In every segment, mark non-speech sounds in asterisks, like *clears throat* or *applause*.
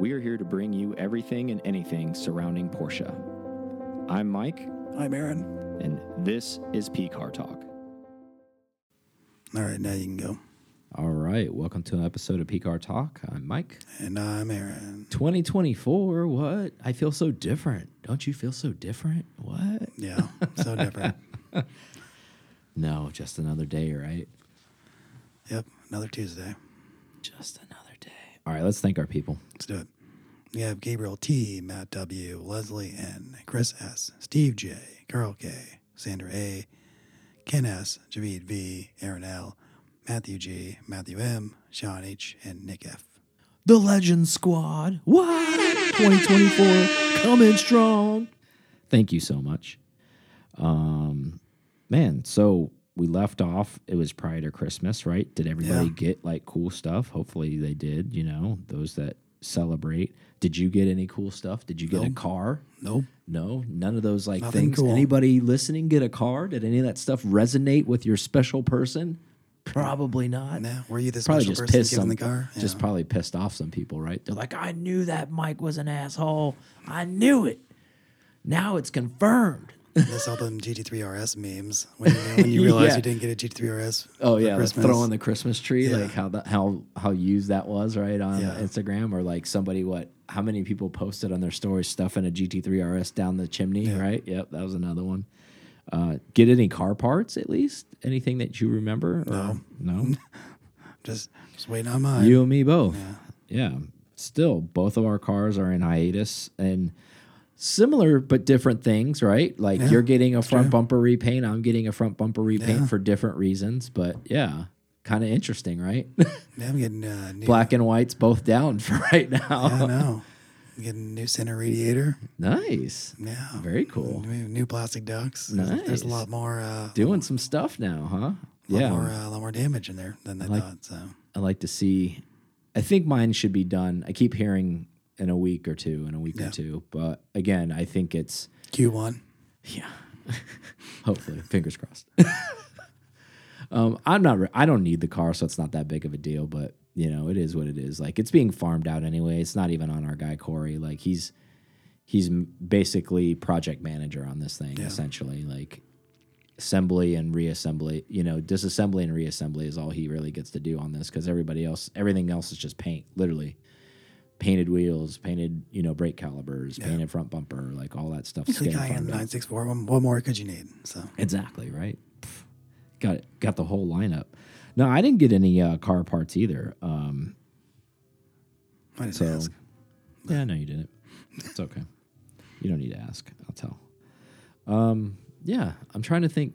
We are here to bring you everything and anything surrounding Porsche. I'm Mike, I'm Aaron. and this is P Car Talk. All right, now you can go. All right, welcome to an episode of P Car Talk. I'm Mike. And I'm Aaron. 2024, what? I feel so different. Don't you feel so different? What? Yeah, so different. *laughs* No, just another day, right? Yep, another Tuesday. Just another. All right, let's thank our people. Let's do it. We have Gabriel T, Matt W, Leslie N, Chris S, Steve J, Carl K, Sandra A, Ken S, Javid V, Aaron L, Matthew G, Matthew M, Sean H, and Nick F. The Legend Squad. What? 2024 coming strong. Thank you so much. Um, man, so we left off. It was prior to Christmas, right? Did everybody Yeah. get like cool stuff? Hopefully they did. You know, those that celebrate. Did you get any cool stuff? Did you get a car? Nope. No, none of those like Nothing things. cool. Anybody listening get a car? Did any of that stuff resonate with your special person? Probably not. Nah, were you the Probably special just person pissed some, the car? just probably pissed off some people, right? They're like, I knew that Mike was an asshole. I knew it. Now it's confirmed. Miss all them GT3 RS memes when you, when you *laughs* realize Yeah. you didn't get a GT3 RS. Oh yeah, like throwing the Christmas tree, Yeah. like how that how how used that was, right on Yeah. Instagram, or like somebody what? How many people posted on their stories stuffing a GT3 RS down the chimney, right? Yep, that was another one. Uh, get any car parts at least? Anything that you remember? No. no. *laughs* Just, just waiting on mine. You and me both. Yeah. Yeah. Still, both of our cars are in hiatus and similar but different things, right? Like Yeah, you're getting a front true. bumper repaint, I'm getting a front bumper repaint Yeah. for different reasons, but yeah, kind of interesting, right? *laughs* Yeah, I'm getting uh, new, Black and white's both down *laughs* for right now. Yeah, I know. I'm getting a new center radiator. nice. Yeah. Very cool. New, new plastic ducts. There's, there's a lot more. Uh, Doing some stuff now, huh? Yeah. More, uh, a lot more damage in there than I like- thought. So I like to see. I think mine should be done. I keep hearing in a week or two, in a week or two. But again, I think it's Q1. Yeah. *laughs* Hopefully, fingers crossed. *laughs* um, I'm not. Re- I don't need the car, so it's not that big of a deal. But you know, it is what it is. Like it's being farmed out anyway. It's not even on our guy Corey. Like he's he's basically project manager on this thing, Yeah. essentially. Like assembly and reassembly. You know, disassembly and reassembly is all he really gets to do on this because everybody else, everything else is just paint, literally. Painted wheels, painted, you know, brake calibers, painted front bumper, like all that stuff. The Cayenne 964. What, what more could you need? So Exactly right. Got it. Got the whole lineup. No, I didn't get any uh, car parts either. Um, I didn't so ask. yeah, no, you didn't. It's okay. You don't need to ask. I'll tell. Um, yeah, I'm trying to think.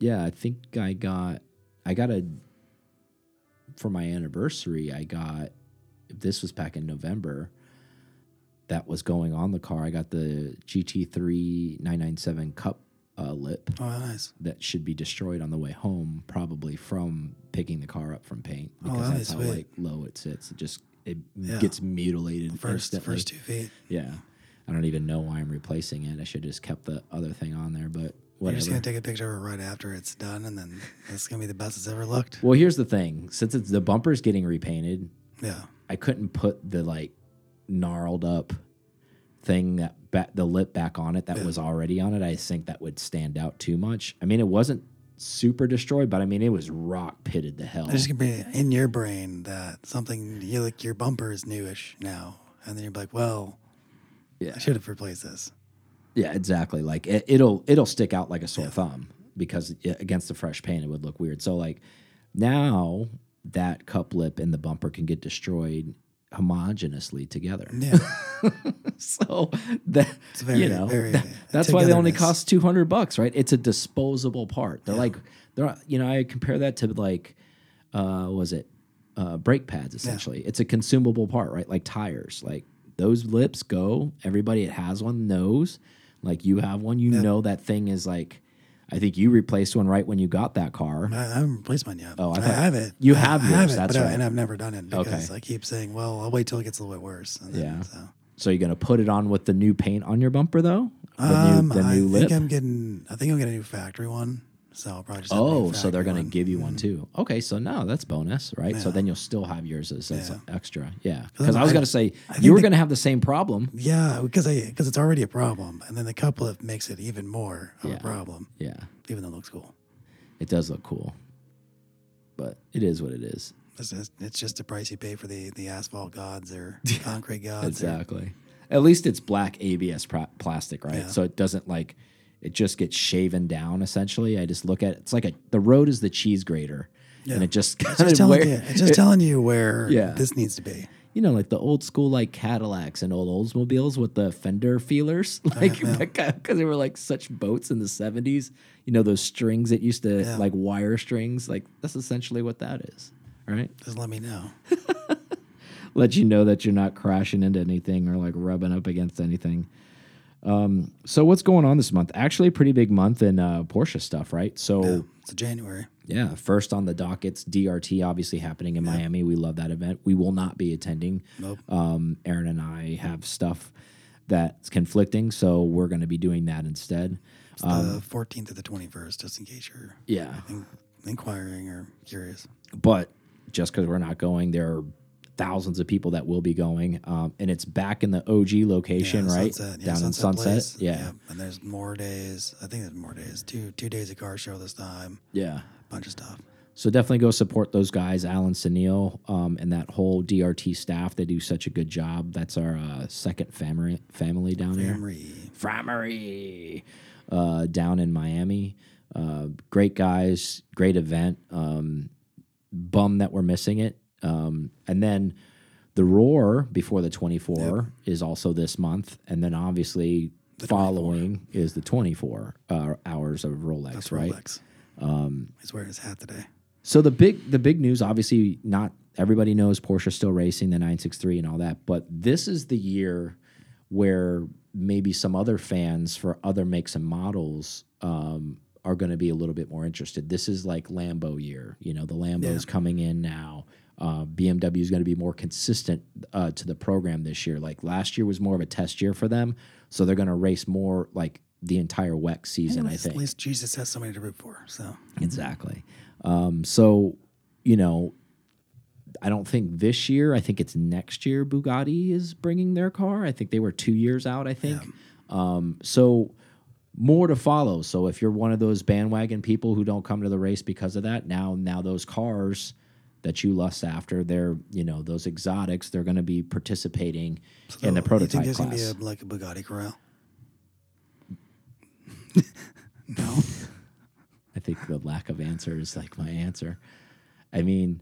Yeah, I think I got. I got a. For my anniversary, I got. This was back in November. That was going on the car. I got the GT3 997 Cup uh, lip Oh, nice. that should be destroyed on the way home, probably from picking the car up from paint because that'd be that's how sweet. like low it sits. It just it Yeah. gets mutilated First, instantly. first two feet. Yeah, I don't even know why I'm replacing it. I should have just kept the other thing on there, but You're whatever. just gonna take a picture of it right after it's done, and then it's gonna be the best it's ever looked. well, here's the thing: since it's the bumper's getting repainted, Yeah. I couldn't put the like gnarled up thing that the lip back on it that Yeah. was already on it. I think that would stand out too much. I mean, it wasn't super destroyed, but I mean, it was rock pitted to hell. There's gonna be in your brain that something you like your bumper is newish now, and then you're like, well, Yeah. I should have replaced this. Yeah, exactly. Like it, it'll it'll stick out like a sore thumb because against the fresh paint it would look weird. So like now that cup lip and the bumper can get destroyed homogeneously together. Yeah. *laughs* so that very- you know very that- that's why they only cost 200 bucks, right? It's a disposable part. They're like they're you know, I compare that to like uh was it? Uh brake pads essentially. It's a consumable part, right? Like tires. Like those lips go, everybody that has one knows. Like you have one, you know that thing is like I think you replaced one right when you got that car. I, I haven't replaced mine yet. Oh, I I, have it. you I- have I yours, it, that's but I- right. and I've never done it because Okay. I keep saying, well, I'll wait till it gets a little bit worse. And then, Yeah. So. So you're gonna put it on with the new paint on your bumper though? The Um, new the I new think? I'm getting. I think I'm getting a new factory one, So I'll probably just Oh, so they're going to give you one mm-hmm. too. Okay, so no, that's bonus, right? So Yeah. then you'll still have yours as, as Yeah. extra. Yeah. Because I was I- going to say, I you were the- going to have the same problem. Yeah, because I because it's already a problem, and then the couple couplet makes it even more of Yeah. a problem, Yeah. even though it looks cool. It does look cool. But it is what it is. It's just, it's just the price you pay for the the asphalt gods or *laughs* concrete gods. or- Exactly. At least it's black ABS plastic, right? Yeah. So it doesn't like it just gets shaven down. Essentially, I just look at it's like a the road is the cheese grater, Yeah. and it just It's kind just of telling where you. It's just telling you where Yeah. this needs to be. you know like the old school like Cadillacs and old Oldsmobiles with the fender feelers, *laughs* uh, like yeah. because they were like such boats in the seventies. You know those strings that used to Yeah. like wire strings. Like that's essentially what that is, right? Just let me know. *laughs* let you know that you're not crashing into anything or like rubbing up against anything. Um, so what's going on this month? Actually, a pretty big month in uh, Porsche stuff, right? So Yeah, it's January. yeah, first on the dockets, DRT obviously happening in Miami. We love that event. We will not be attending. Nope. Um, Aaron and I have stuff that's conflicting, so we're going to be doing that instead. It's Um, the 14th to the 21st, just in case you're Yeah, in- inquiring or curious. but just because we're not going, there are thousands of people that will be going, um, and it's back in the OG location, Yeah, right Sunset, yeah, down in Sunset. Place. Yeah, And there's more days. I think there's more days. Two two days of car show this time. yeah. Bunch of stuff. So definitely go support those guys, Alan Sunil, um, and that whole DRT staff. They do such a good job. That's our uh, second family family down there. Family. Framery uh, down in Miami. Uh, great guys, great event. Um, bum that we're missing it. Um, and then the Roar before the 24 is also this month. And then obviously following is the 24 uh, hours of Rolex, That's right? Rolex. Um, He's wearing his hat today. So the big the big news, obviously, not everybody knows Porsche's still racing the 963 and all that, but this is the year where maybe some other fans for other makes and models um, are going to be a little bit more interested. This is like Lambo year. You know, the Lambo Lambo's coming in now. Uh, BMW is going to be more consistent uh, to the program this year. Like last year was more of a test year for them, so they're going to race more like the entire WEC season. I think At least Jesus has somebody to root for. So Exactly. Um, so, you know, I don't think this year. I think it's next year. Bugatti is bringing their car. I think they were two years out. I think. Um, so more to follow. So if you're one of those bandwagon people who don't come to the race because of that, now now those cars that you lust after, they're you know those exotics. They're going to be participating in the So, You prototype think there's class. gonna be a, like a Bugatti Corral? *laughs* No. I think the lack of answer is like my answer. I mean,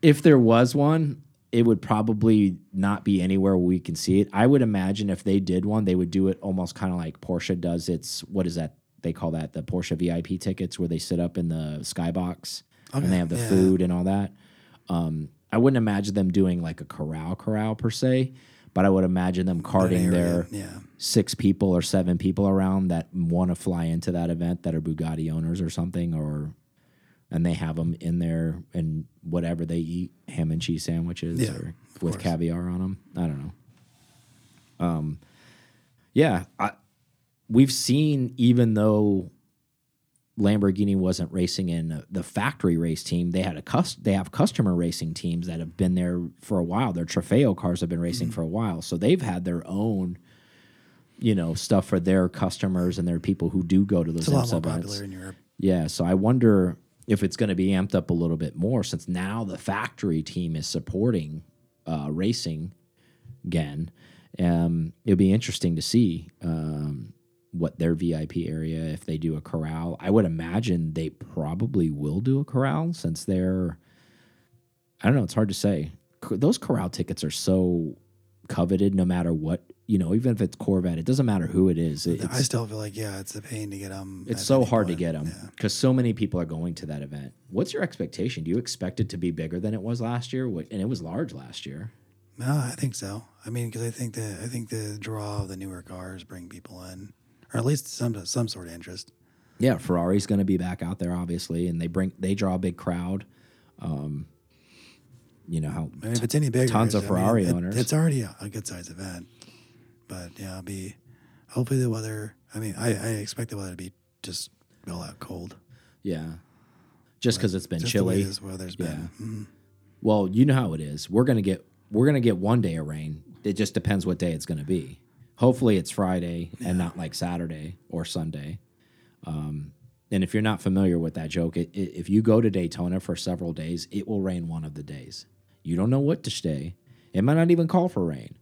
if there was one, it would probably not be anywhere we can see it. I would imagine if they did one, they would do it almost kind of like Porsche does its what is that? They call that the Porsche VIP tickets where they sit up in the skybox and they have the yeah. food and all that. Um, I wouldn't imagine them doing like a corral corral per se, but I would imagine them carting their yeah. six people or seven people around that want to fly into that event that are Bugatti owners or something, or and they have them in there and whatever they eat, ham and cheese sandwiches Yeah, or with course. caviar on them. I don't know. Um, yeah, I, we've seen even though Lamborghini wasn't racing in the factory race team. They had a cus- they have customer racing teams that have been there for a while. Their Trofeo cars have been racing Mm-hmm. for a while, so they've had their own, you know, stuff for their customers and their people who do go to those It's a lot more events. popular in Europe. Yeah, so I wonder if it's going to be amped up a little bit more since now the factory team is supporting uh, racing again. Um, it'll be interesting to see um, what their VIP area if they do a corral. I would imagine they probably will do a corral since they're. I don't know. It's hard to say. Those corral tickets are so coveted, no matter what. You know, even if it's Corvette, it doesn't matter who it is. I still feel like yeah, it's a pain to get them. it's so hard to get them because so many people are going to that event. What's your expectation? Do you expect it to be bigger than it was last year? What- And it was large last year. No, I think so. I mean, because I think that I think the draw of the newer cars bring people in, or at least some some sort of interest. Yeah, Ferrari's going to be back out there, obviously, and they bring they draw a big crowd. Um, you know how I mean, if it's any bigger, tons of it's- I mean, Ferrari it- owners. It's already a, a good sized event, but yeah, it'll be hopefully the weather. I mean, I, I expect the weather to be just all out cold. Yeah. Just because it's been Just the chilly. this weather's been. Mhm. Well, you know how it is. We're gonna get we're gonna get one day of rain. It just depends what day it's gonna be. Hopefully, it's Friday and not like Saturday or Sunday. Um, and if you're not familiar with that joke, it, it, if you go to Daytona for several days, it will rain one of the days. You don't know what to stay. It might not even call for rain,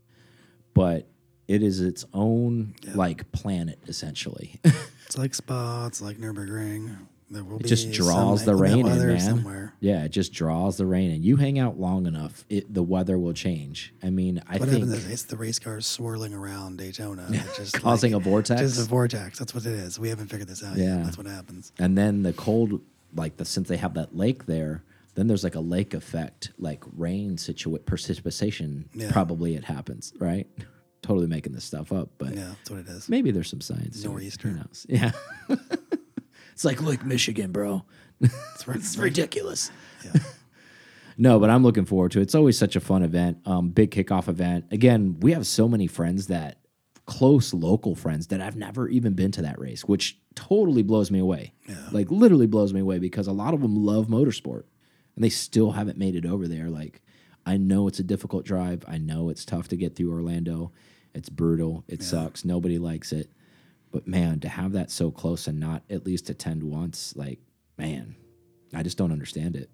but it is its own like planet essentially. *laughs* It's like Spa. It's like Nurburgring. There will It be just draws some the rain in, man. somewhere. yeah, it just draws the rain, and you hang out long enough, it the weather will change. I mean, I What think is it's the race cars swirling around Daytona. *laughs* Just causing like- a vortex. Just a vortex. That's what it is. We haven't figured this out Yeah. yet. That's what happens. and then the cold, like the since they have that lake there, then there's like a lake effect, like rain situa precipitation. Yeah. Probably it happens, right? totally making this stuff up, but Yeah, that's what it is. maybe there's some science. Nor'easter. Who knows? *laughs* Yeah, it's like Lake Michigan, bro. *laughs* It's, It's ridiculous. Yeah. *laughs* No, but I'm looking forward to it. It's always such a fun event. Um, big kickoff event. Again, we have so many friends that close local friends that I've never even been to that race, which totally blows me away. Yeah. Like literally blows me away because a lot of them love motorsport and they still haven't made it over there. Like I know it's a difficult drive. I know it's tough to get through Orlando. It's brutal. It sucks. Nobody likes it. But man, to have that so close and not at least attend once, like, man, I just don't understand it.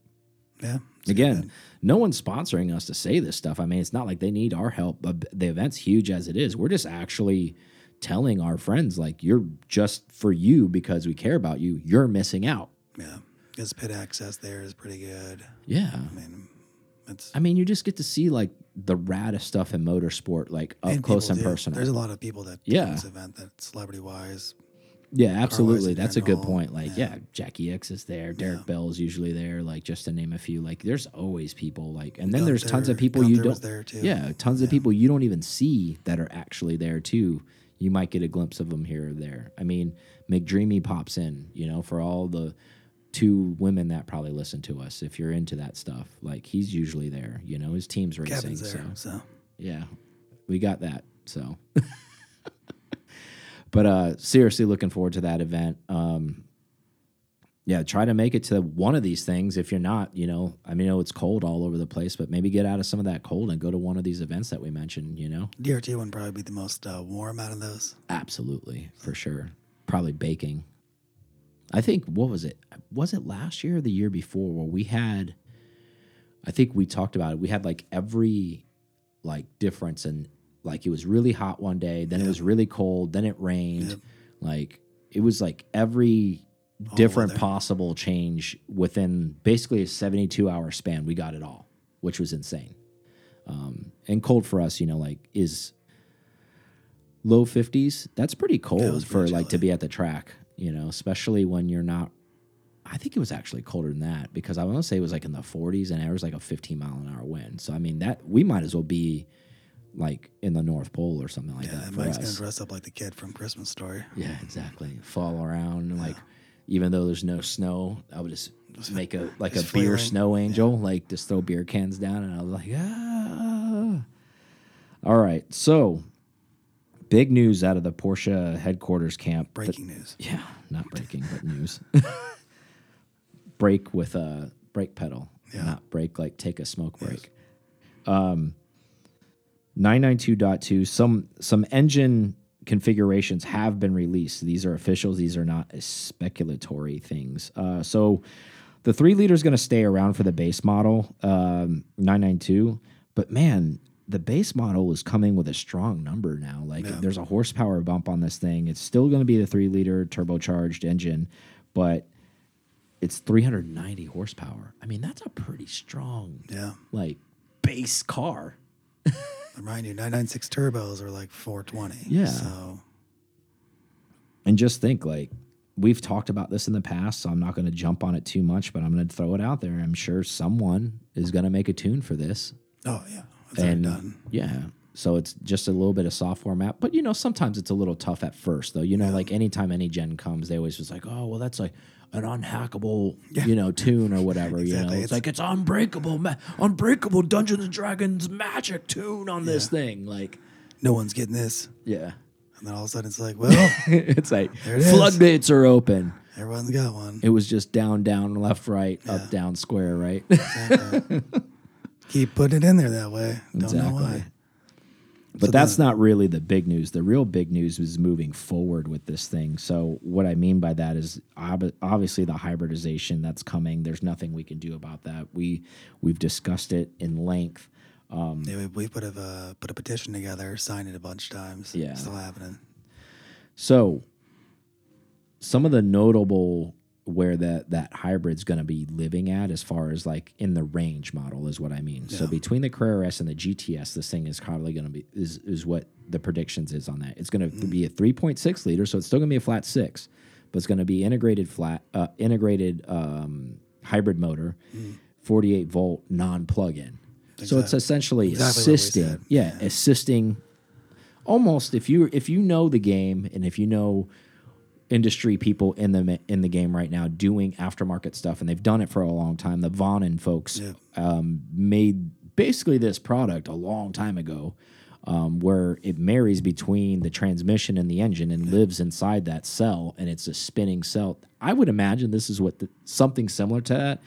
Yeah. Again, no one's sponsoring us to say this stuff. I mean, it's not like they need our help. But the event's huge as it is. We're just actually telling our friends, like, you're just for you because we care about you, you're missing out. Yeah. Because pit access there is pretty good. Yeah. I mean, it's I mean, you just get to see like the raddest stuff in motorsport, like up and close and do. personal. There's a lot of people that Yeah. do this event that celebrity wise. Yeah, absolutely. That's a good point. Like, yeah, yeah. Jacky Ickx is there. Derek Yeah. Bell's usually there. Like, just to name a few. Like, there's always people. Like, and then Gunther- there's tons of people you Gunther was don't. there too. Yeah, tons of people you don't even see that are actually there too. You might get a glimpse of them here or there. I mean, McDreamy pops in. You know, for all the two women that probably listen to us, if you're into that stuff, like he's usually there. You know, his team's racing. Kevin's there. So So yeah, we got that. So, *laughs* but uh, seriously, looking forward to that event. Um, yeah, try to make it to one of these things. If you're not, you know, I mean, I know it's cold all over the place, but maybe get out of some of that cold and go to one of these events that we mentioned. You know, DRT would probably be the most uh, warm out of those. absolutely for sure. Probably baking. I think what was it? Was it last year or the year before where we had? I think we talked about it. We had like every like difference and like it was really hot one day, then it was really cold, then it rained. Yep. Like it was like every different weather. possible change within basically a 72 hour span. We got it all, which was insane. Um, and cold for us, you know, like is low 50s. That's pretty cold was for pretty like to be at the track, you know, especially when you're not. I think it was actually colder than that because I want to say it was like in the 40s and it was like a 15 mile an hour wind. So I mean that we might as well be like in the North Pole or something like Yeah, that for Mike's gonna dress up like the kid from Christmas Story. Yeah, exactly. Fall around and like even though there's no snow, I would just make a like a Just beer snow angel, like just throw beer cans down and I was like, ah. All right. So big news out of the Porsche headquarters camp. that- Breaking news. yeah, not breaking, but news. *laughs* brake with a brake pedal, Yeah. not break like take a smoke break. Um, 992.2 some some engine configurations have been released. These are officials. These are not speculatory things. Uh, so the three liter is going to stay around for the base model um, 992, but man, the base model is coming with a strong number now. Like Yeah. there's a horsepower bump on this thing. It's still going to be the three liter turbocharged engine, but it's 390 horsepower. I mean, that's a pretty strong Yeah. like base car. *laughs* Remind you, 996 turbos are like 420. Yeah. So And just think like we've talked about this in the past, so I'm not going to jump on it too much, but I'm going to throw it out there. I'm sure someone is going to make a tune for this. oh yeah, and done. yeah, so it's just a little bit of software map, but you know sometimes it's a little tough at first though. You know, like anytime any gen comes, they always just like, oh well, that's like an unhackable, you know, tune or *laughs* whatever. You know, it's, It's- like it's unbreakable, unbreakable Dungeons and Dragons magic tune on this thing. Like, No one's getting this. yeah, And then all of a sudden it's like, well, *laughs* it's like *laughs* it floodgates are open. Everyone's got one. It was just down, down, left, right, Yeah. up, down, square, right? Exactly. Keep putting it in there that way. Don't know Exactly. why. But So that's then- not really the big news. The real big news is moving forward with this thing. So what I mean by that is ob- obviously the hybridization that's coming. There's nothing we can do about that. We we've discussed it in length. Um, Yeah, we, we put a uh, put a petition together, signed it a bunch of times. Yeah. still happening. So some of the notable where that that hybrid's going to be living at as far as like in the range model is what I mean. So between the Carrera S and the GTS, this thing is probably going to be is is what the predictions is on that. It's going to be a 3.6 liter, so it's still going to be a flat six, but it's going to be integrated flat uh, integrated um, hybrid motor, 48 volt non plug in. So it's essentially exactly assisting, said. yeah, assisting almost if you if you know the game and if you know industry people in the in the game right now doing aftermarket stuff and they've done it for a long time. The Vonnen folks Yeah. um, made basically this product a long time ago um, where it marries between the transmission and the engine and lives inside that cell and it's a spinning cell. I would imagine this is what the, something similar to that.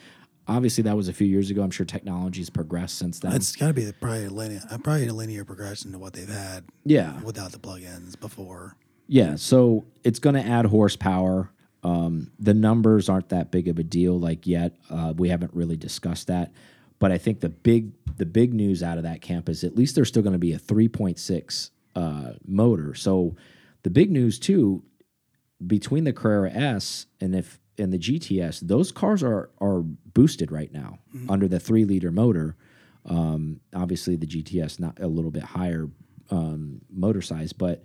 Obviously that was a few years ago. I'm sure technology's progressed since then. It's got to be probably a linear, probably a linear progression to what they've had yeah. without the plugins before. Yeah, so it's going to add horsepower. Um, the numbers aren't that big of a deal like yet. Uh, we haven't really discussed that, but I think the big the big news out of that camp is at least there's still going to be a 3.6 uh, motor. So the big news too between the Carrera S and if and the GTS, those cars are are boosted right now under the three liter motor. Um, obviously, the GTS not a little bit higher um, motor size, but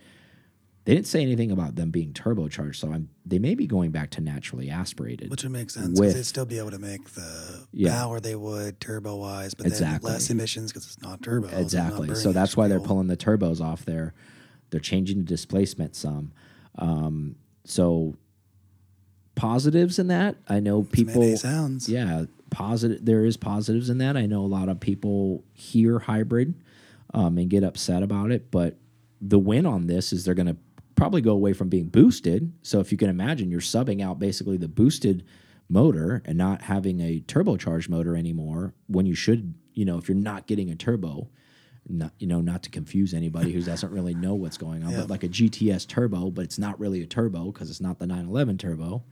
they didn't say anything about them being turbocharged. So I'm, they may be going back to naturally aspirated. Which would make sense With- they'd still be able to make the Yeah. power they would turbo wise, but Exactly. then less emissions because it's not turbo. so not exactly. So that's why they're pulling the turbos off there. They're changing the displacement some. Um, so positives in that, I know people. Sounds. Yeah, positive. There is positives in that. I know a lot of people hear hybrid um, and get upset about it, but the win on this is they're going to probably go away from being boosted. So if you can imagine, you're subbing out basically the boosted motor and not having a turbocharged motor anymore when you should, you know, if you're not getting a turbo. Not you know, not to confuse anybody who doesn't really know what's going on, Yeah. but like a GTS turbo, but it's not really a turbo because it's not the 911 turbo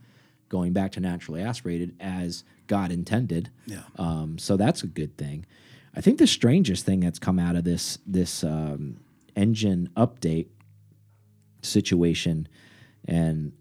going back to naturally aspirated as God intended. Yeah. Um, so that's a good thing. I think the strangest thing that's come out of this this um, engine update situation, and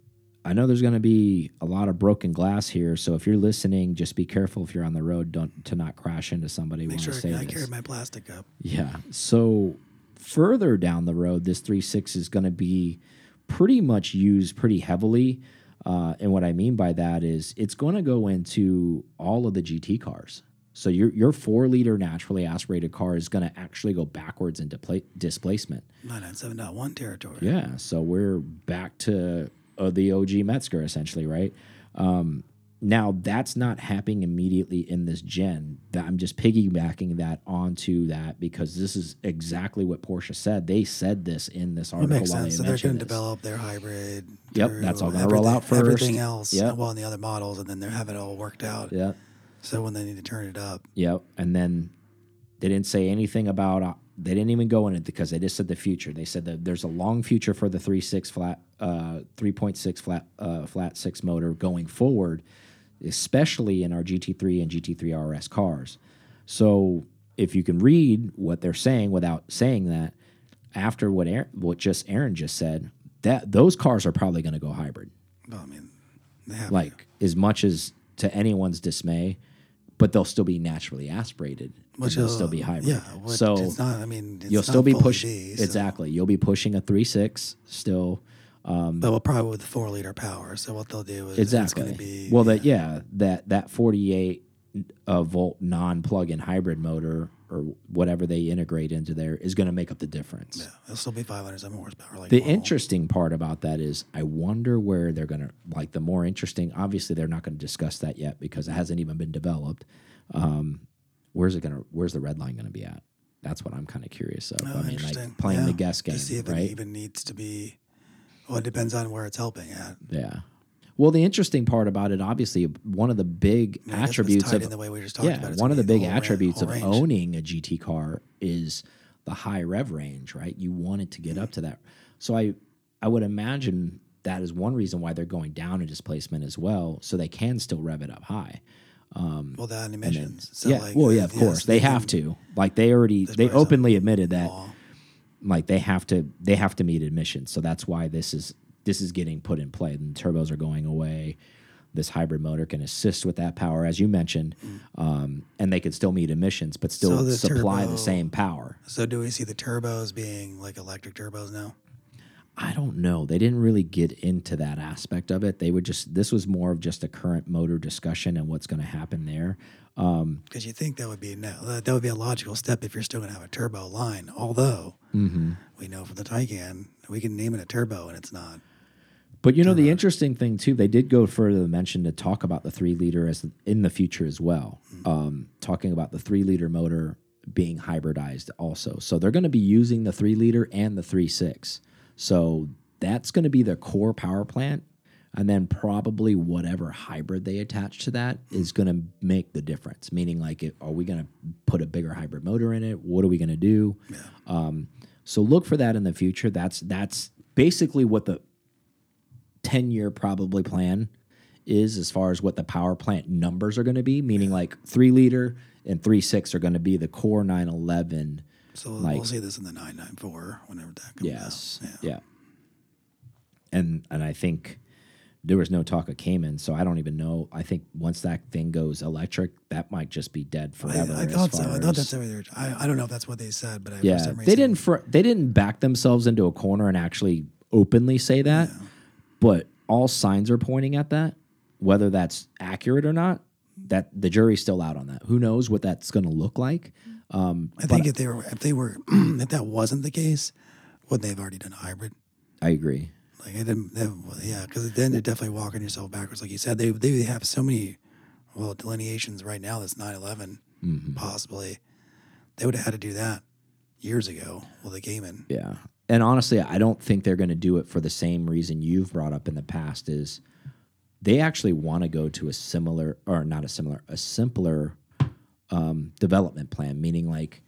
I know there's going to be a lot of broken glass here. So if you're listening, just be careful if you're on the road, don't to not crash into somebody. Make sure I say I carry my plastic up. Yeah. So further down the road, this 3.6 is going to be pretty much used pretty heavily. Uh, and what I mean by that is it's going to go into all of the GT cars. So your your four liter naturally aspirated car is going to actually go backwards into pla displacement. 997.1 territory. Yeah. So we're back to uh, the OG Mezger essentially, right? Um, now that's not happening immediately in this gen. That I'm just piggybacking that onto that because this is exactly what Porsche said. They said this in this It article makes while sense. So they're going to develop their hybrid. Yep, that's all gonna roll out everything- Everything else, Yep. well, in the other models, and then they have it all worked out. Yeah. So when they need to turn it up, Yep. And then they didn't say anything about. Uh, they didn't even go in it because they just said the future. They said that there's a long future for the three six flat, uh, three point six flat, uh, flat six motor going forward, especially in our GT3 and GT3 RS cars. So if you can read what they're saying without saying that, after what Aaron, what just Aaron just said, that those cars are probably going to go hybrid well, I mean, like as much as to anyone's dismay, but they'll still be naturally aspirated. Which they'll still be hybrid. Yeah, so it's not. I mean, it's you'll not still be pushing so- exactly. You'll be pushing a three six still. Um, But well, probably with four liter power. So what they'll do is Exactly. It's going to be well, that yeah, that that forty eight uh, volt non plug in hybrid motor or whatever they integrate into there is going to make up the difference. Yeah, it'll still be 500 some horsepower. Like The normal. interesting part about that is I wonder where they're going to like the more interesting obviously they're not going to discuss that yet because it hasn't even been developed. Um, where's it going to where's the red line going to be at? That's what I'm kind of curious of. Oh, I mean like playing Yeah, the guess game, to see if right? it even needs to be. Well, it depends on where it's helping at. yeah. Well, the interesting part about it, obviously, one of the big attributes of in the way we just talked yeah, about. It's one of the big attributes whole of range. owning a GT car is the high rev range, right? You want it to get up to that. So I I would imagine that is one reason why they're going down in displacement as well, so they can still rev it up high. Um, well, that emissions. so yeah, like, well, uh, yeah, of yes, course they have to. Like they already they openly admitted that law. like they have to they have to meet emissions. So that's why this is this is getting put in play. And turbos are going away. This hybrid motor can assist with that power, as you mentioned, um, and they could still meet emissions, but still So the supply turbo- the same power. So do we see the turbos being like electric turbos now? I don't know. They didn't really get into that aspect of it. They would just this was more of just a current motor discussion and what's going to happen there. Um, Because you think that would be no, that, that would be a logical step if you're still going to have a turbo line. Although Mm-hmm. we know from the Taycan we can name it a turbo and it's not. But you know the interesting thing too, they did go further to mention to talk about the three liter as in the future as well. Um, talking about the three liter motor being hybridized also. So they're going to be using the three liter and the three six. So that's going to be their core power plant, and then probably whatever hybrid they attach to that is going to make the difference. Meaning, like, it, are we going to put a bigger hybrid motor in it? What are we going to do? Um, so look for that in the future. That's that's basically what the 10 year probably plan is as far as what the power plant numbers are going to be, meaning like three liter and three six are going to be the core 911. So Like- we'll see this in the 994 whenever that comes Yes. out. Yeah. And and I think there was no talk of Cayman, so I don't even know. I think once that thing goes electric, that might just be dead I, forever. I as thought so. I thought that's what they were. I, I don't know if that's what they said, but I, yeah, for some they didn't. Fr they didn't back themselves into a corner and actually openly say that. But all signs are pointing at that. Whether that's accurate or not, that the jury's still out on that. Who knows what that's going to look like? Um, I think if they were, if they were, *clears throat* if that wasn't the case, would they have already done a hybrid? I agree. Like it didn't, they, well, yeah, because then they're definitely walking yourself backwards. Like you said, they they have so many, well, delineations right now. That's 911, Mm-hmm. possibly. They would have had to do that years ago. Well, they came in. Yeah. And honestly, I don't think they're going to do it for the same reason you've brought up in the past is they actually want to go to a similar or not a similar, a simpler um, development plan, meaning like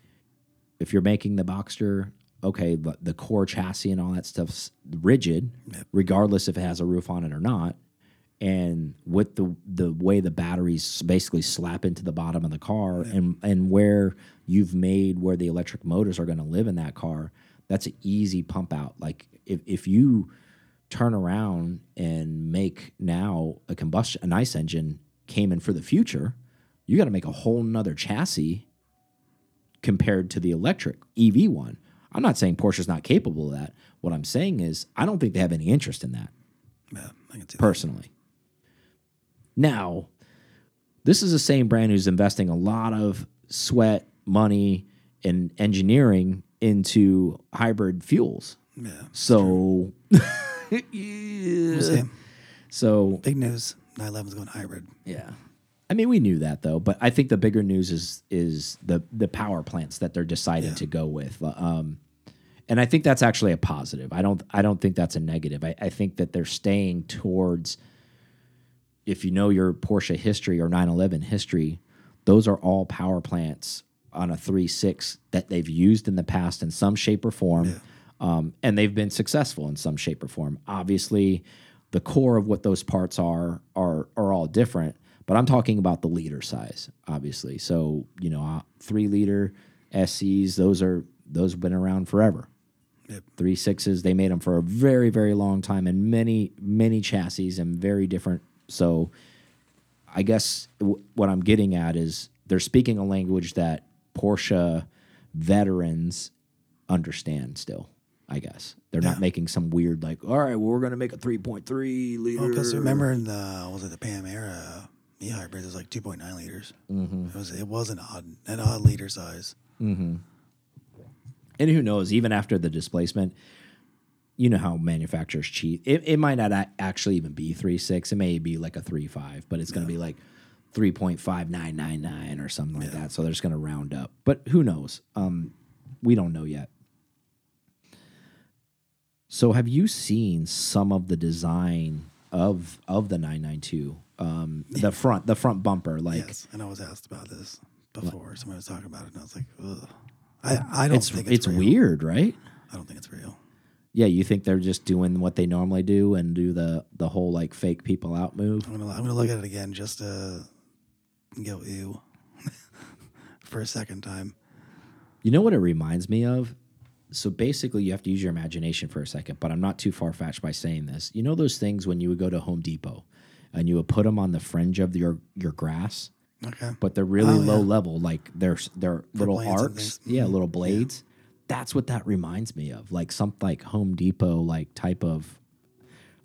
if you're making the Boxster, okay, the, the core chassis and all that stuff's rigid, regardless if it has a roof on it or not. And with the the way the batteries basically slap into the bottom of the car and and where you've made where the electric motors are going to live in that car, that's an easy pump out. Like if if you turn around and make now a combustion a nice engine came in for the future, you got to make a whole nother chassis compared to the electric EV one. I'm not saying Porsche's not capable of that. What I'm saying is I don't think they have any interest in that Yeah, see that. personally. Now, this is the same brand who's investing a lot of sweat, money, and engineering into hybrid fuels. Yeah, So, we'll *laughs* so Big news. 911's going hybrid. yeah. I mean, we knew that though, but I think the bigger news is is the the power plants that they're deciding Yeah. to go with. Um, and I think that's actually a positive. I don't I don't think that's a negative. I, I think that they're staying towards if you know your Porsche history or 911 history, those are all power plants on a 3.6 that they've used in the past in some shape or form. Um, and they've been successful in some shape or form. Obviously, the core of what those parts are are are all different, but I'm talking about the liter size, obviously. So, you know, uh, 3 liter SCs, those are those have been around forever Yep. three sixes. They made them for a very, very long time and many, many chassis and very different. So, I guess w- what I'm getting at is they're speaking a language that Porsche veterans understand still. I guess they're not making some weird like, all right, well, we're going to make a 3.3 liter. Because remember in the was it the Panamera e hybrid it was like 2.9 liters. Mm-hmm. It was it was an odd an odd liter size. And who knows, even after the displacement, you know how manufacturers cheat. It, it might not actually even be three six. It may be like a three five, but it's going to be like three point five nine nine nine or something like that. So they're just going to round up. But who knows? Um, we don't know yet. So have you seen some of the design of of the 992. Um, the front the front bumper, like yes, and I was asked about this before. Somebody was talking about it, and I was like, Ugh. I I don't it's think it's, it's, weird, right? I don't think it's real. Yeah, you think they're just doing what they normally do and do the the whole like fake people out move? I'm gonna I'm gonna look at it again just to go ew *laughs* for a second time. You know what it reminds me of? So basically, you have to use your imagination for a second, but I'm not too far fetched by saying this. You know those things when you would go to Home Depot and you would put them on the fringe of your your grass, Okay. but they're really Oh, low yeah. level, like they're they're little arcs, yeah, mm-hmm. little blades. That's what that reminds me of, like some like Home Depot like type of.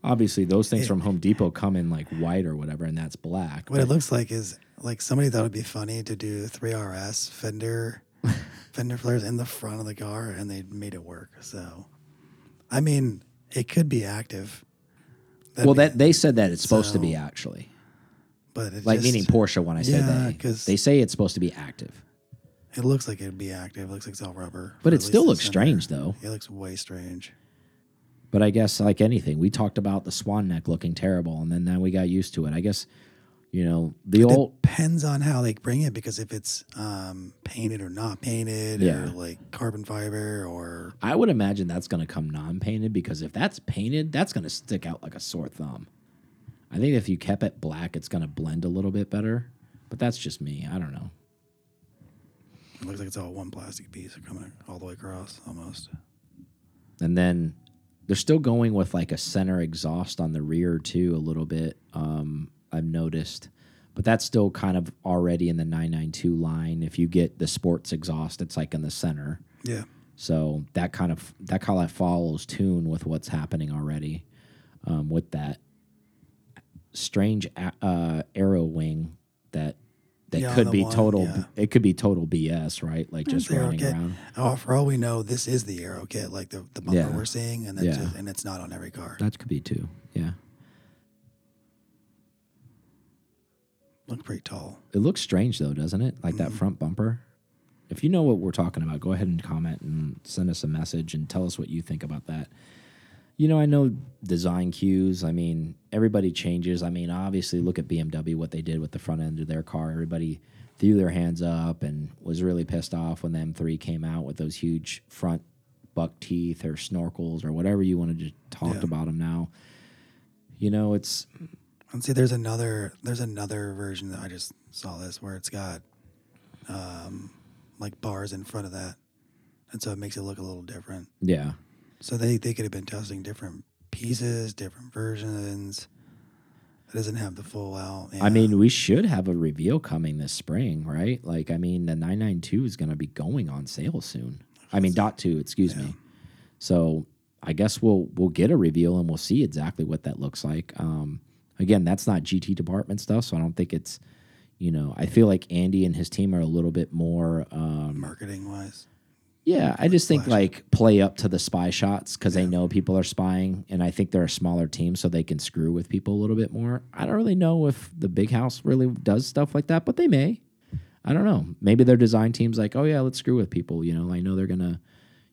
Obviously, those things It- from Home Depot come in like white or whatever, and that's black. What it looks like is like somebody thought it'd be funny to do 3RS fender *laughs* fender flares in the front of the car, and they made it work. So, I mean, it could be active. That'd well, be- that they said that it's supposed to be actually. but it like just, meaning Porsche when I said Yeah, they. 'cause- They say it's supposed to be active, It looks like it'd be active. It looks like it's all rubber. but it still looks strange though. It looks way strange. But I guess like anything, we talked about the swan neck looking terrible, and then then we got used to it. I guess you know the It old depends on how they bring it because if it's um, painted or not painted, Yeah. or like carbon fiber, or I would imagine that's going to come non-painted because if that's painted, that's going to stick out like a sore thumb. I think if you kept it black, it's going to blend a little bit better. But that's just me. I don't know. it looks like it's all one plastic piece coming all the way across almost. And then they're still going with like a center exhaust on the rear too, a little bit. Um, I've noticed, but that's still kind of already in the 992 line. If you get the sports exhaust, it's like in the center. Yeah. So that kind of that kind of follows tune with what's happening already um, with that strange uh, aero wing that that Yeah, could be one, total. yeah. it could be total BS, right? Like just running kit. around. Oh, for all we know, this is the aero kit, like the, the bumper Yeah. we're seeing, and just, and it's not on every car. That could be too. Yeah, Look pretty tall. it looks strange though, doesn't it? Like Mm-hmm. that front bumper. If you know what we're talking about, go ahead and comment and send us a message and tell us what you think about that. You know, I know design cues. I mean, everybody changes. I mean, obviously, look at BMW, what they did with the front end of their car. Everybody threw their hands up and was really pissed off when the M3 came out with those huge front buck teeth or snorkels or whatever you want to talk Yeah. about them now. You know, it's And see, there's another there's another version that I just saw this where it's got um, like bars in front of that, and so it makes it look a little different. yeah. So they they could have been testing different pieces, different versions. It doesn't have the full out. I mean, we should have a reveal coming this spring, right? Like, I mean, the 992 is going to be going on sale soon. I mean, dot two, excuse Yeah. me. So I guess we'll we'll get a reveal and we'll see exactly what that looks like. Um, again, that's not GT department stuff, so I don't think it's. You know, I feel like Andy and his team are a little bit more. Um, marketing wise, yeah, I just think Flash. like play up to the spy shots because they know people are spying, and I think they're a smaller team, so they can screw with people a little bit more. I don't really know if the big house really does stuff like that, but they may. I don't know. Maybe their design team's like, oh yeah, let's screw with people. You know, I know they're gonna,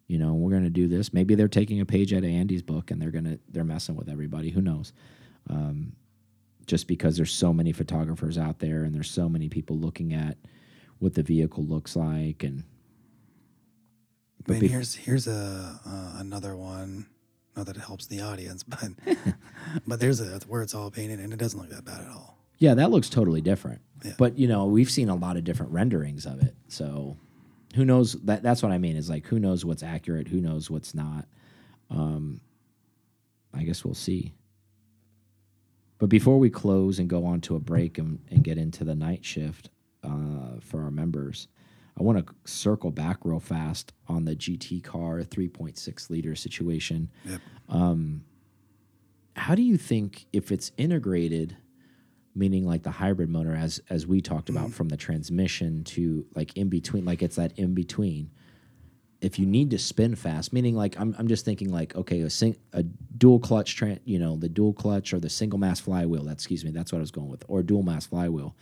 you know, we're gonna do this. Maybe they're taking a page out of Andy's book and they're gonna they're messing with everybody. Who knows? Um, just because there's so many photographers out there and there's so many people looking at what the vehicle looks like and mean, here's here's a uh, another one. Not that it helps the audience, *laughs* but but there's a where it's all painted and it doesn't look that bad at all. Yeah, that looks totally different. Yeah. But you know, we've seen a lot of different renderings of it. So who knows that that's what I mean is like who knows what's accurate, who knows what's not. Um I guess we'll see. But before we close and go on to a break and, and get into the night shift uh, for our members, I want to circle back real fast on the GT car 3.6 liter situation Yep. how do you think if it's integrated meaning like the hybrid motor as as we talked about from the transmission to like in between like it's that in between if you need to spin fast meaning like i'm, I'm just thinking like okay a, sing, a dual clutch tran you know the dual clutch or the single mass flywheel that excuse me that's what i was going with or dual mass flywheel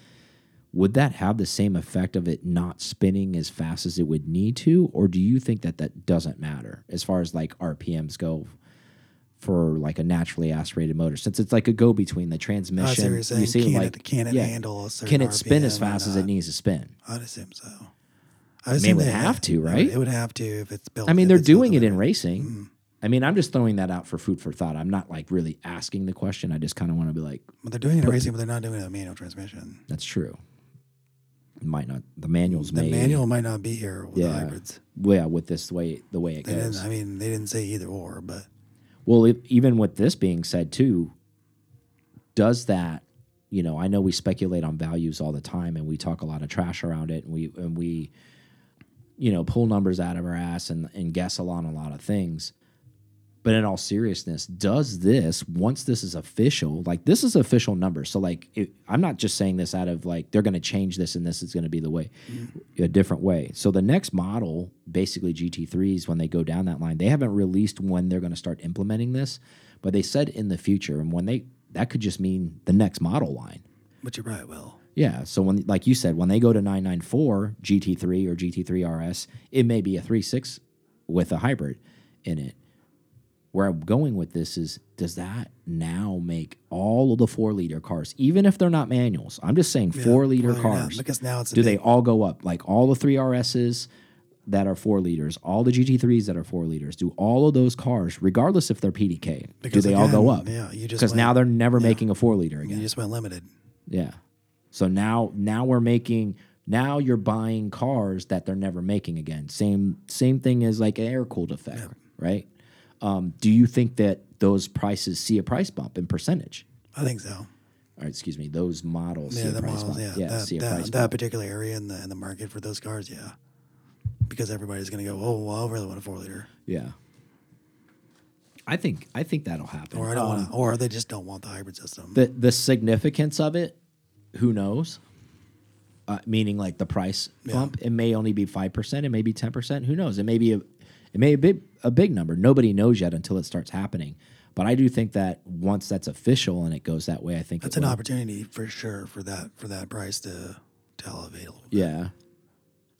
would that have the same effect of it not spinning as fast as it would need to or do you think that that doesn't matter as far as like rpms go for like a naturally aspirated motor since it's like a go between the transmission. saying. see can like it, can it yeah. handle a certain can it spin as RPM or fast as it needs to spin? I'd assume so. I mean, it would have to, right? It would have to if it's built. I mean, they're doing it in racing. Mm. I mean, I'm just throwing that out for food for thought. I'm not like really asking the question. I just kind of want to be like, But they're doing it in racing, but they're not doing it in a manual transmission. that's true. It might not. The manual's The made. manual might not be here with the Yeah. hybrids. Well, yeah, with this way, the way it They goes. I mean, they didn't say either or, but Well, it, even with this being said, too, does that? You know, I know we speculate on values all the time, and we talk a lot of trash around it, and we and we, you know, pull numbers out of our ass and and guess on a lot of things. But in all seriousness, does this once this is official? Like this is official number. so like it, I'm not just saying this out of like they're going to change this and this is going to be the way, a different way. So the next model, basically GT3s, when they go down that line, they haven't released when they're going to start implementing this, but they said in the future, and when they that could just mean the next model line. but you're right. Will Yeah. So when, like you said, when they go to 994 GT3 or GT3 RS, it may be a 3.6 with a hybrid in it. Where I'm going with this is, does that now make all of the four liter cars, even if they're not manuals? I'm just saying Yeah, four liter they're not, cars. because now it's do they all go up? Like all the three RSs that are four liters, all the GT3s that are four liters, do all of those cars, regardless if they're PDK, Because do they all go up? yeah, you just because now they're never yeah. making a four liter again. You just went limited. Yeah. So now now we're making now you're buying cars that they're never making again. Same same thing as like an air cooled effect, right? Um, do you think that those prices see a price bump in percentage? I think so. Or excuse me, those models see Yeah, a the price models. bump. Yeah, that, see a that, price that bump. particular area in the in the market for those cars. Yeah, because everybody's gonna go. Oh, well, I really want a four liter, Yeah. I think I think that'll happen. or I don't Um, want or they just don't want the hybrid system. the the significance of it, who knows? Uh, meaning like the price Yeah. bump, it may only be five percent, it may be ten percent. Who knows? It may be a, it may be a big, number. Nobody knows yet until it starts happening. But I do think that once that's official and it goes that way, I think That's an will. opportunity for sure for that for that price to to elevate a little bit. Yeah.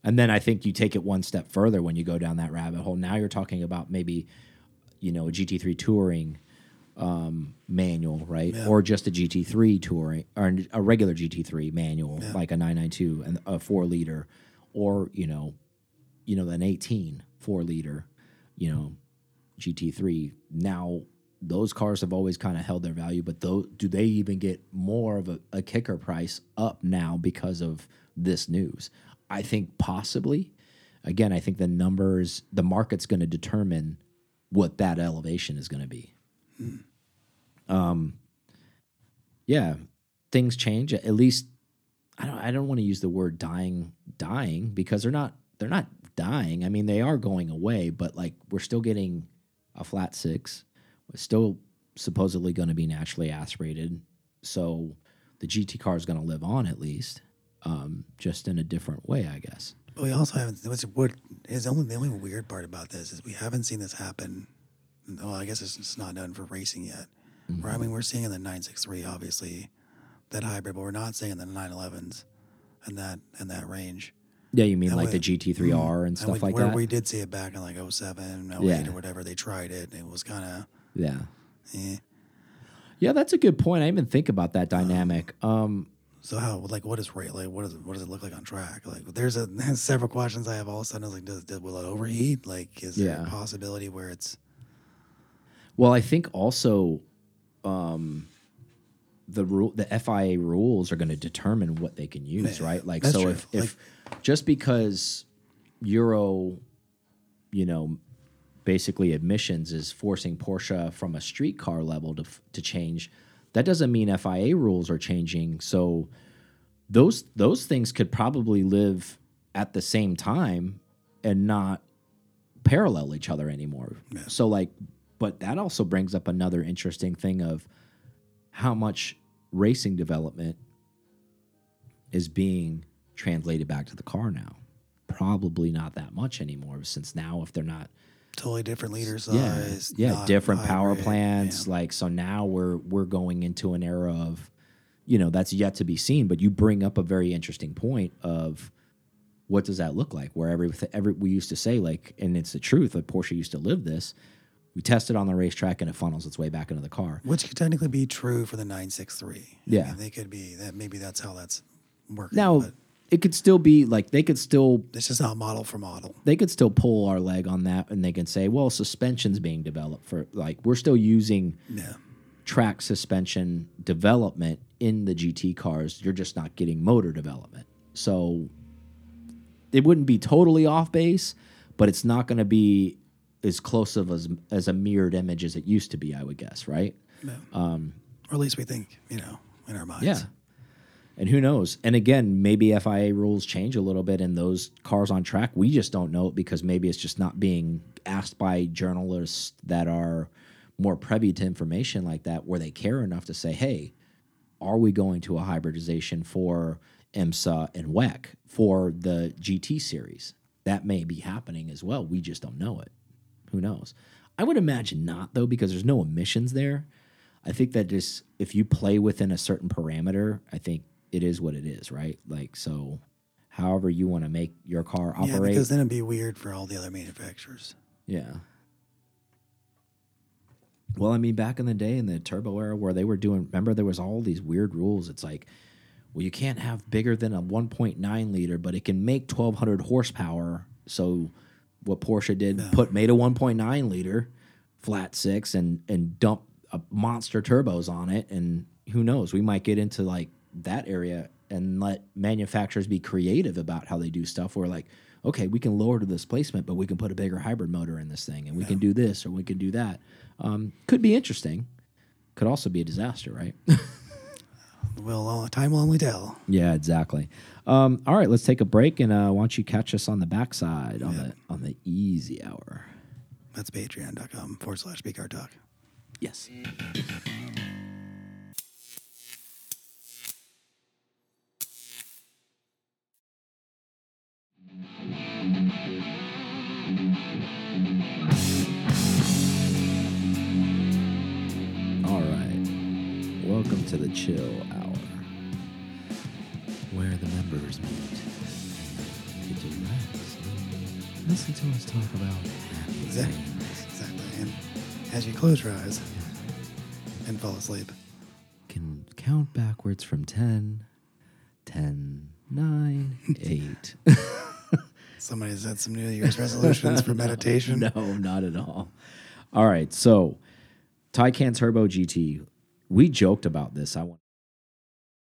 And then I think you take it one step further when you go down that rabbit hole. Now you're talking about maybe, you know, a GT3 touring um, manual, right? Yeah. Or just a GT3 touring or a regular GT3 manual, like a 992 and a four liter, or you know, you know, an 18 four liter, you know, GT3. Now those cars have always kind of held their value, but those, do they even get more of a, a kicker price up now because of this news? I think possibly. Again, I think the numbers, the market's going to determine what that elevation is going to be. Um, yeah, things change. At least I don't. I don't want to use the word dying, dying because they're not. They're not dying. I mean, they are going away, but like we're still getting a flat six. We're still supposedly going to be naturally aspirated. So the GT car is going to live on at least, um, just in a different way, I guess. But we also haven't. What's what is only the only weird part about this is we haven't seen this happen. Well, I guess it's, it's not done for racing yet. Mm-hmm. Where I mean, we're seeing in the 963 obviously that hybrid, but we're not seeing the 911s and that and that range. Yeah, you mean And like we- the GT3R and stuff we, like where that? we did see it back in like 07, 08 Yeah. or whatever. They tried it. And it was kind of yeah. eh. Yeah, that's a good point. I even think about that dynamic. Um, So how like what is rate like what does what does it look like on track? Like there's a there's *laughs* several questions I have all of a sudden. I was like, does, does will it overheat? Like is there a possibility where it's Well, I think also um, the rule, the FIA rules are going to determine what they can use, Yeah, right? Like, so true. if, if just because Euro, you know, basically admissions is forcing Porsche from a street car level to to change, that doesn't mean FIA rules are changing. So those those things could probably live at the same time and not parallel each other anymore. Yeah. So like but that also brings up another interesting thing of how much racing development is being translated back to the car now. Probably not that much anymore since now if they're not totally different leaders, yeah, yeah, different power plants. yeah. Like so now we're we're going into an era of, you know, that's yet to be seen. But you bring up a very interesting point of what does that look like? Where every every we used to say like, and it's the truth. Like Porsche used to live this. We test it on the racetrack and it funnels its way back into the car. Which could technically be true for the 963. Yeah. I mean, they could be that maybe that's how that's working. Now, but it could still be like they could still it's just not model for model. they could still pull our leg on that and they can say, well, suspension's being developed for like we're still using Yeah. track suspension development in the GT cars. You're just not getting motor development. So it wouldn't be totally off base, but it's not going to be as close of as as a mirrored image as it used to be, I would guess, right? Um, or at least we think, you know, in our minds. Yeah. And who knows? And again, maybe FIA rules change a little bit in those cars on track. We just don't know it because maybe it's just not being asked by journalists that are more privy to information like that, where they care enough to say, hey, are we going to a hybridization for IMSA and WEC for the GT series? That may be happening as well. We just don't know it. Who knows? I would imagine not, though, because there's no emissions there. I think that just if you play within a certain parameter, I think it is what it is, right? Like so, however you want to make your car operate. Yeah, because then it'd be weird for all the other manufacturers. yeah. Well, I mean, back in the day in the turbo era where they were doing, remember there was all these weird rules. It's like, well, you can't have bigger than a 1.9 liter, but it can make 1200 horsepower. So, what Porsche did, put made a 1.9 liter flat six and and dump a monster turbos on it, and who knows, we might get into like that area and let manufacturers be creative about how they do stuff. Where like, okay, we can lower the displacement, but we can put a bigger hybrid motor in this thing, and we can do this or we can do that. Um, could be interesting. Could also be a disaster, right? *laughs* Well, uh, time will only tell. Yeah, exactly. Um, all right, let's take a break, and uh, why don't you catch us on the backside on the on the easy hour? That's patreon.com forward slash Pcar talk. Yes. All right. Welcome to the chill hour, where the members meet. To relax. Listen to us talk about happy Exactly. things. Exactly. And as you close your eyes and fall asleep, can count backwards from 10, 10, 9, 8. *laughs* somebody said some New Year's resolutions for *laughs* meditation. no, not at all. All right, so Taycan Turbo GT. We joked about this. I want